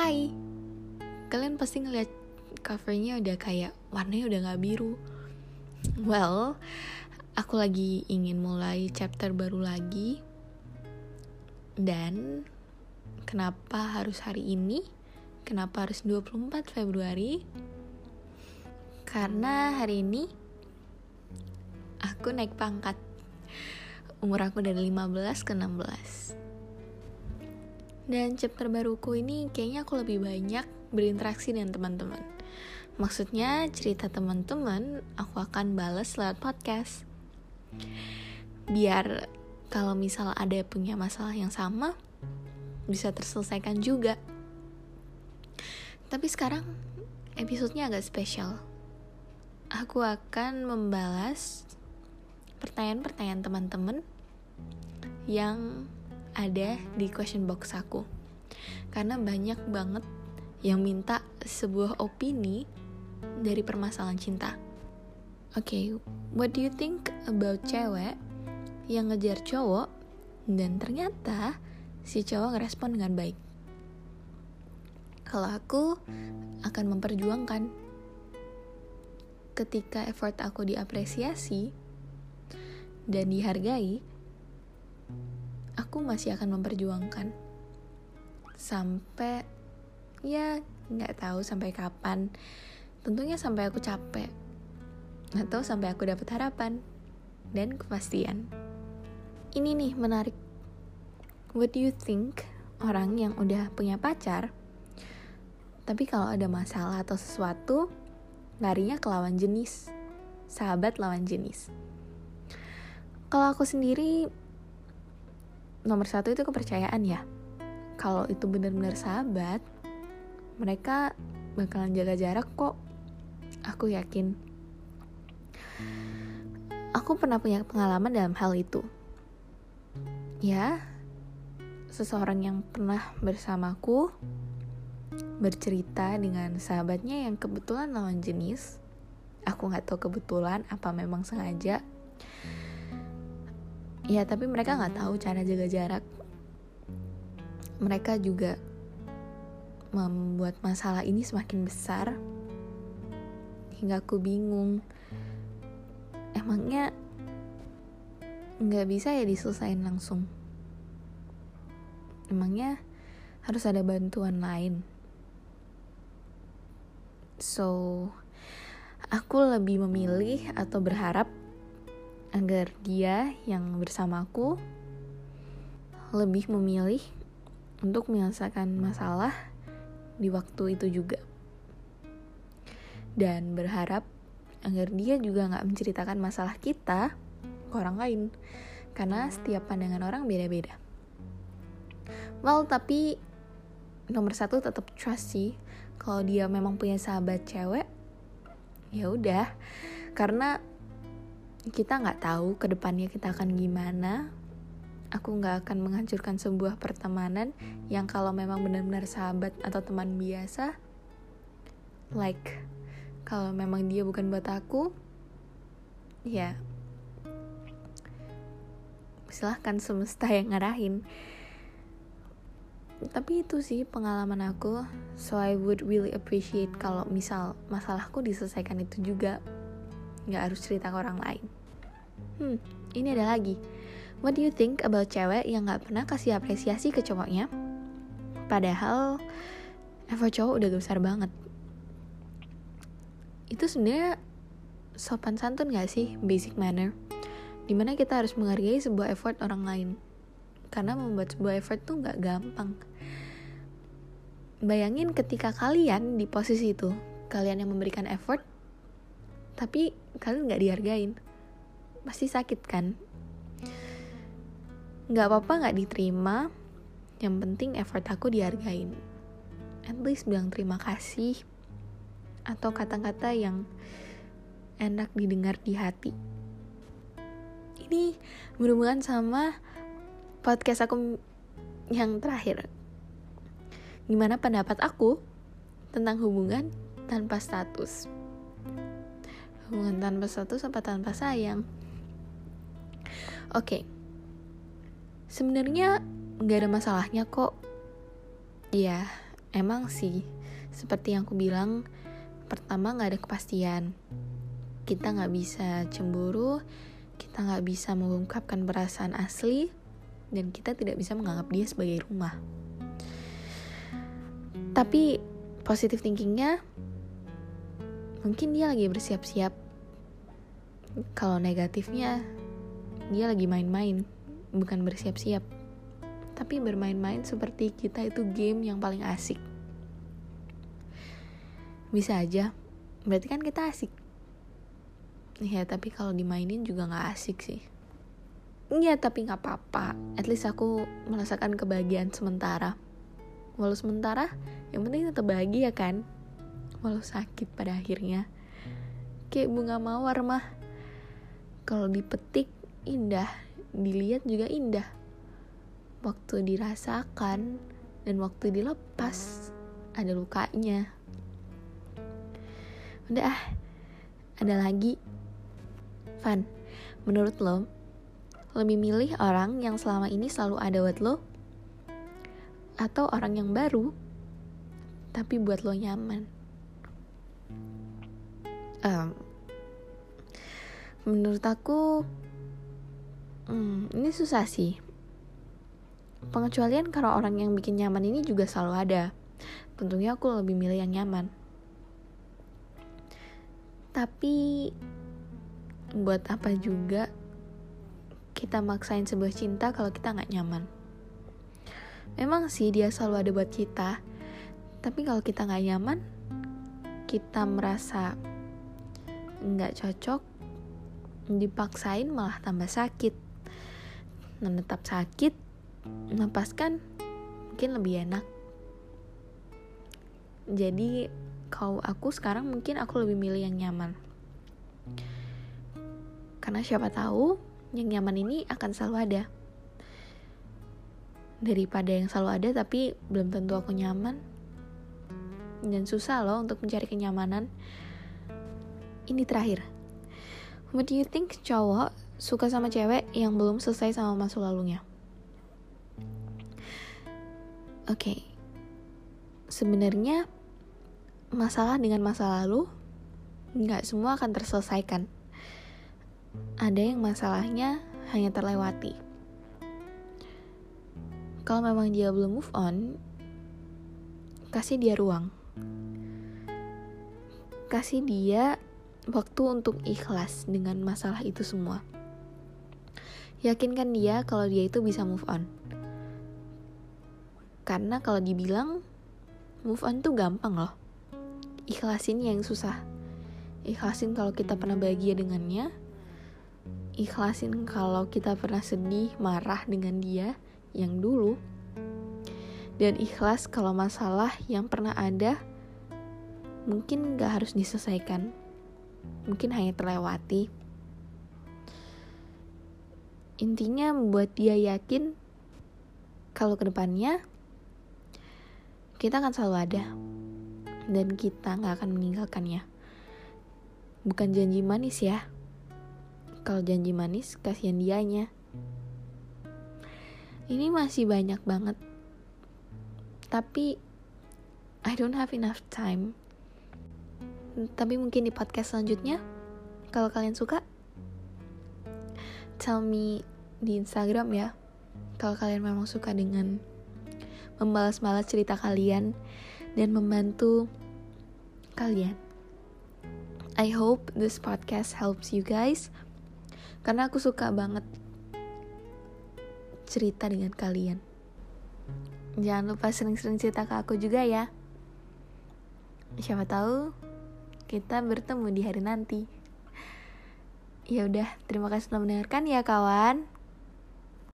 Hai, kalian pasti ngeliat covernya udah kayak warnanya udah gak biru. Well, aku lagi ingin mulai chapter baru lagi. Dan kenapa harus hari ini? Kenapa harus 24 Februari? Karena hari ini aku naik pangkat. Umur aku dari 15 ke 16. Dan chapter baruku ini kayaknya aku lebih banyak berinteraksi dengan teman-teman. Maksudnya cerita teman-teman aku akan balas lewat podcast. Biar kalau misal ada punya masalah yang sama bisa terselesaikan juga. Tapi sekarang episodenya agak spesial. Aku akan membalas pertanyaan-pertanyaan teman-teman yang ada di question box aku. Karena banyak banget yang minta sebuah opini dari permasalahan cinta. Oke, okay, what do you think about cewek yang ngejar cowok dan ternyata si cowok ngerespon dengan baik? Kalau aku akan memperjuangkan ketika effort aku diapresiasi dan dihargai, aku masih akan memperjuangkan. Sampai ya nggak tahu sampai kapan. Tentunya sampai aku capek. Atau sampai aku dapat harapan dan kepastian. Ini nih menarik. What do you think? Orang yang udah punya pacar tapi kalau ada masalah atau sesuatu larinya ke lawan jenis. Sahabat lawan jenis. Kalau aku sendiri nomor satu itu kepercayaan ya. Kalau itu benar-benar sahabat mereka bakalan jaga jarak kok. Aku yakin. Aku pernah punya pengalaman dalam hal itu. Ya seseorang yang pernah bersamaku bercerita dengan sahabatnya yang kebetulan lawan jenis. Aku nggak tahu kebetulan apa memang sengaja ya tapi mereka nggak tahu cara jaga jarak. Mereka juga membuat masalah ini semakin besar. Hingga aku bingung. Emangnya nggak bisa ya diselesaikan langsung? Emangnya harus ada bantuan lain? So aku lebih memilih atau berharap agar dia yang bersamaku lebih memilih untuk menyelesaikan masalah di waktu itu juga. Dan berharap agar dia juga nggak menceritakan masalah kita ke orang lain. Karena setiap pandangan orang beda-beda. Well, tapi nomor satu tetap trust sih. Kalau dia memang punya sahabat cewek, ya udah. Karena kita nggak tahu ke depannya kita akan gimana. Aku nggak akan menghancurkan sebuah pertemanan yang kalau memang benar-benar sahabat atau teman biasa like kalau memang dia bukan buat aku ya silahkan semesta yang ngarahin. Tapi itu sih pengalaman aku. So I would really appreciate kalau misal masalahku diselesaikan itu juga nggak harus cerita ke orang lain. Hmm, ini ada lagi. What do you think about cewek yang nggak pernah kasih apresiasi ke cowoknya? Padahal effort cowok udah besar banget. Itu sebenarnya sopan santun gak sih basic manner? Di mana kita harus menghargai sebuah effort orang lain. Karena membuat sebuah effort tuh gak gampang. Bayangin ketika kalian di posisi itu, kalian yang memberikan effort, tapi kalian nggak dihargain. Pasti sakit kan? Nggak apa-apa nggak diterima. Yang penting effort aku dihargain. At least bilang terima kasih atau kata-kata yang enak didengar di hati. Ini berhubungan sama podcast aku yang terakhir. Gimana pendapat aku tentang hubungan tanpa status hubungan tanpa status apa tanpa sayang. Oke. Okay. sebenarnya nggak ada masalahnya kok. Ya emang sih. Seperti yang aku bilang pertama nggak ada kepastian. Kita nggak bisa cemburu kita nggak bisa mengungkapkan perasaan asli dan kita tidak bisa menganggap dia sebagai rumah. Tapi positive thinkingnya mungkin dia lagi bersiap-siap. Kalau negatifnya dia lagi main-main bukan bersiap-siap. Tapi bermain-main seperti kita itu game yang paling asik. Bisa aja berarti kan kita asik. Ya tapi kalau dimainin juga nggak asik sih. Iya tapi nggak apa-apa. At least aku merasakan kebahagiaan sementara. Walau sementara Yang penting tetap bahagia kan Walau sakit pada akhirnya. Kayak bunga mawar mah. Kalau dipetik indah. Dilihat juga indah. Waktu dirasakan Dan waktu dilepas Ada lukanya. Udah ah. Ada lagi. Van, menurut lo, lebih milih orang yang selama ini selalu ada buat lo, atau orang yang baru, tapi buat lo nyaman? Um, menurut aku, hmm, ini susah sih. Pengecualian kalau orang yang bikin nyaman ini juga selalu ada. Tentunya aku lebih milih yang nyaman. Tapi buat apa juga kita maksain sebuah cinta kalau kita nggak nyaman. Memang sih dia selalu ada buat kita, tapi kalau kita nggak nyaman, kita merasa nggak cocok, dipaksain malah tambah sakit. Menetap sakit, melepaskan mungkin lebih enak. Jadi kalau aku sekarang mungkin aku lebih milih yang nyaman. Karena siapa tahu yang nyaman ini akan selalu ada. Daripada yang selalu ada tapi belum tentu aku nyaman. Dan susah loh untuk mencari kenyamanan. Ini terakhir. What do you think cowok suka sama cewek yang belum selesai sama masa lalunya? Oke. Okay. Sebenarnya masalah dengan masa lalu nggak semua akan terselesaikan ada yang masalahnya hanya terlewati. Kalau memang dia belum move on, kasih dia ruang. Kasih dia waktu untuk ikhlas dengan masalah itu semua. Yakinkan dia kalau dia itu bisa move on. Karena kalau dibilang move on tuh gampang loh. Ikhlasin yang susah. Ikhlasin kalau kita pernah bahagia dengannya, ikhlasin kalau kita pernah sedih, marah dengan dia yang dulu. Dan ikhlas kalau masalah yang pernah ada mungkin gak harus diselesaikan. Mungkin hanya terlewati. Intinya membuat dia yakin kalau ke depannya kita akan selalu ada dan kita gak akan meninggalkannya. Bukan janji manis ya, kalau janji manis kasihan dianya ini masih banyak banget tapi I don't have enough time tapi mungkin di podcast selanjutnya kalau kalian suka tell me di Instagram ya kalau kalian memang suka dengan membalas-balas cerita kalian dan membantu kalian. I hope this podcast helps you guys karena aku suka banget cerita dengan kalian. Jangan lupa sering-sering cerita ke aku juga ya. Siapa tahu kita bertemu di hari nanti. Ya udah, terima kasih telah mendengarkan ya kawan.